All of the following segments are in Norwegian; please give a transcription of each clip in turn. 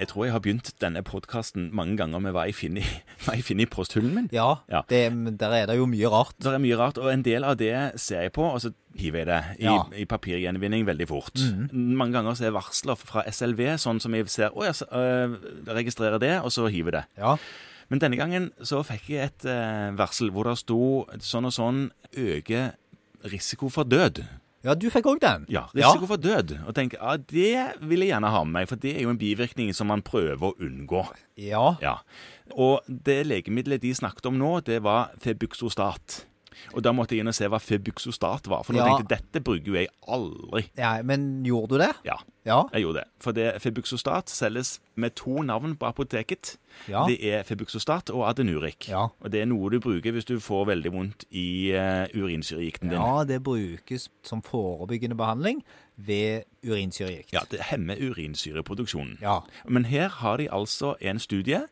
Jeg tror jeg har begynt denne podkasten mange ganger med hva jeg finner, hva jeg finner i posthullen min. Ja, Ja. Det, der er det jo mye rart. Der er mye rart, og en del av det ser jeg på, og så hiver jeg det i, Ja. i papirgjenvinning veldig fort. Mange ganger så er varsler fra SLV sånn som jeg ser Å, jeg øh, registrerer det, og så hiver det. Ja. Men denne gangen så fikk jeg et øh, varsel hvor det sto sånn og sånn øker risiko for død. Ja, du fikk òg den. Ja, risiko for død. Og tenk, ja, det vil jeg gjerne ha med meg, for det er jo en bivirkning som man prøver å unngå. Ja. Ja. Og det legemiddelet de snakket om nå, det var febuxostat. Og da måtte jeg inn og se hva febuxostat var, for nå Ja. tenkte jeg dette bruker jo jeg aldri. ja. Men gjorde du det? Ja, Ja. jeg gjorde det. For det febuxostat selges med to navn på apoteket. Ja. Det er febuxostat og adenurik. Ja. Og det er noe du bruker hvis du får veldig vondt i uh, urinsyregikten din. ja, det brukes som forebyggende behandling ved urinsyregikt. Ja, det hemmer urinsyreproduksjonen. Ja. Men her har de altså en studie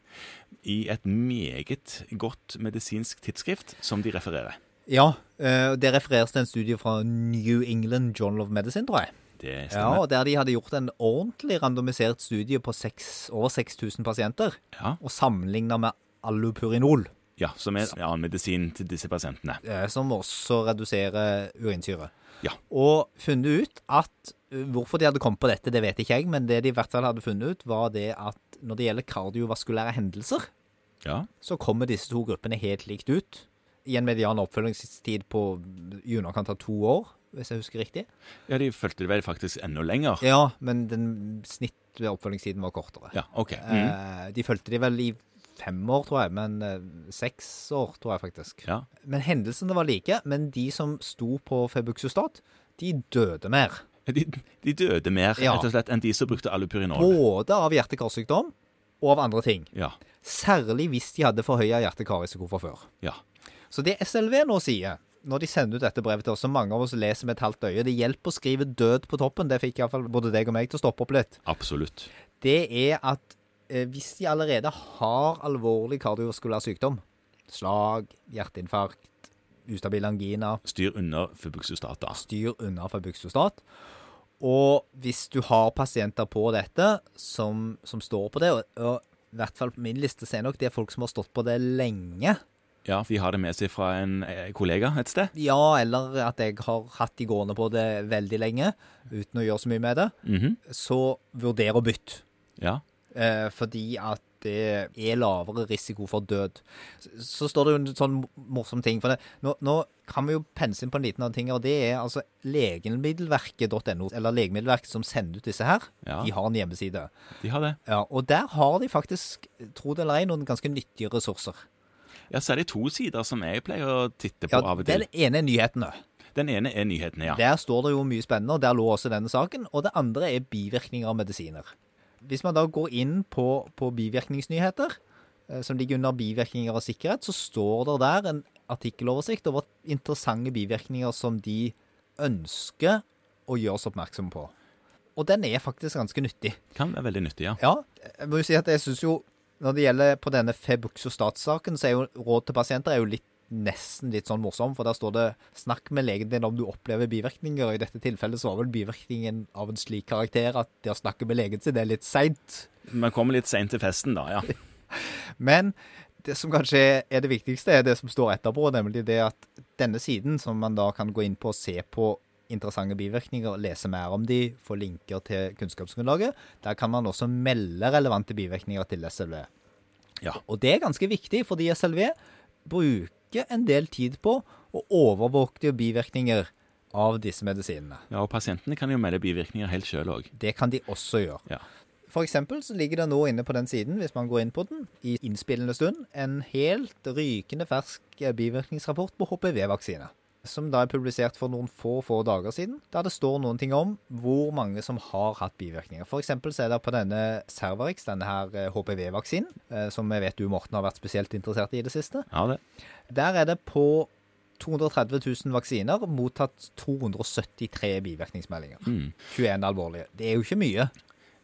i et meget godt medisinsk tidsskrift som de refererer. Ja, eh, det refereres til en studie fra New England Journal of Medicine, tror jeg. Det Ja, stemmer. og Der de hadde gjort en ordentlig randomisert studie på 6, over 6000 pasienter, Ja, og sammenligna med allopurinol, ja som er en annen medisin til disse pasientene. eh, som også reduserer urinsyre. Ja. Og funnet ut at Hvorfor de hadde kommet på dette, det vet ikke jeg, men det de i hvert fall hadde funnet ut, var det at når det gjelder kardiovaskulære hendelser, Ja, så kommer disse to gruppene helt likt ut. I en median oppfølgingstid på i underkant av to år, hvis jeg husker riktig. ja de fulgte det vel faktisk enda lenger. Ja, men den snitt ved oppfølgingstiden var kortere. Ja, ok. Mm. Eh, de fulgte de vel i fem år, tror jeg, men eh, seks år, tror jeg faktisk. Ja. Men hendelsene var like, men de som sto på febuxostat, de døde mer. De, de døde mer Ja. rett og slett enn de som brukte allopurinol. Både av hjerte-karsykdom og av andre ting. Ja, Særlig hvis de hadde forhøya hjerte-karrisiko fra før. ja. Så det SLV nå sier, når de sender ut dette brevet til oss, som mange av oss leser med et halvt øye Det hjelper å skrive 'død' på toppen, det fikk iallfall både deg og meg til å stoppe opp litt. Absolutt. Det er at eh, hvis de allerede har alvorlig kardiovaskulær sykdom, slag, hjerteinfarkt, ustabil angina, Styr under febuxostat, da. styr unna febuxostat. Og hvis du har pasienter på dette som, som står på det, og, og i hvert fall på min liste ser jeg nok det er folk som har stått på det lenge, Ja, de har det med seg fra en eh, kollega et sted. ja, eller at jeg har hatt de gående på det veldig lenge, uten å gjøre så mye med det, Mhm. så vurder å bytte. Ja. Eh, fordi at det er lavere risiko for død. Så, så står det jo en sånn morsom ting. For det. Nå, nå kan vi jo pense inn på en liten annen ting, og det er altså legemiddelverket.no, eller Legemiddelverket som sender ut disse her. Ja. De har en hjemmeside. De har det. Ja, og der har de faktisk, tro det eller ei, noen ganske nyttige ressurser. Ja, så er det to sider som jeg pleier å titte på Ja, av og til. Den ene er nyhetene. Den ene er nyhetene, ja. Der står det jo mye spennende, og der lå også denne saken. Og det andre er bivirkninger av medisiner. Hvis man da går inn på, på bivirkningsnyheter, eh, som ligger under bivirkninger av sikkerhet, så står det der en artikkeloversikt over interessante bivirkninger som de ønsker å gjøre oss oppmerksom på. Og den er faktisk ganske nyttig. Kan være veldig nyttig, ja. Ja, jeg må jo si at jeg synes jo, når det gjelder på denne Febuxostat-saken, så er jo råd til pasienter er jo litt, nesten litt sånn morsom, for der står det 'snakk med legen din om du opplever bivirkninger', og i dette tilfellet så var vel bivirkningen av en slik karakter at det å snakke med legen sin er litt seint. Man kommer litt seint til festen, da. ja. Men det som kanskje er det viktigste, er det som står etterpå, nemlig det at denne siden, som man da kan gå inn på og se på interessante bivirkninger, lese mer om de, få linker til kunnskapsgrunnlaget, der kan man også melde relevante bivirkninger til SLV. Ja. Og det er ganske viktig, fordi SLV bruker en del tid på å overvåke bivirkninger av disse medisinene. ja. Og pasientene kan jo melde bivirkninger helt sjøl òg. Det kan de også gjøre. Ja. For eksempel så ligger det nå inne på den siden, hvis man går inn på den, i innspillende stund, en helt rykende fersk bivirkningsrapport på HPV-vaksine. Som da er publisert for noen få, få dager siden, der det står noen ting om hvor mange som har hatt bivirkninger. For eksempel så er det på denne Cervarix, denne her eh, HPV-vaksinen, eh, som jeg vet du, Morten, har vært spesielt interessert i i det siste. Ja, det. Der er det på 230 000 vaksiner mottatt 273 bivirkningsmeldinger. Mm. 21 alvorlige. Det er jo ikke mye.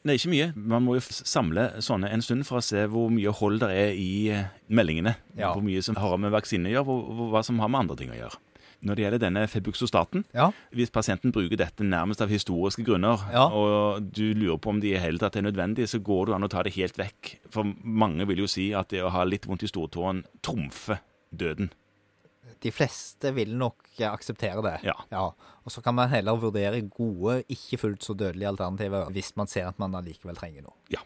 Det er ikke mye. Man må jo samle sånne en stund for å se hvor mye hold det er i eh, meldingene. Ja. Hvor mye som har med vaksine å gjøre, og hva som har med andre ting å gjøre. Når det gjelder denne febuxostaten, Ja. hvis pasienten bruker dette nærmest av historiske grunner, Ja. og du lurer på om de i hele tatt er nødvendig, så går det an å ta det helt vekk. For mange vil jo si at det å ha litt vondt i stortåen trumfer døden. De fleste vil nok akseptere det. Ja. Og så kan man heller vurdere gode, ikke fullt så dødelige alternativer hvis man ser at man allikevel trenger noe. Ja.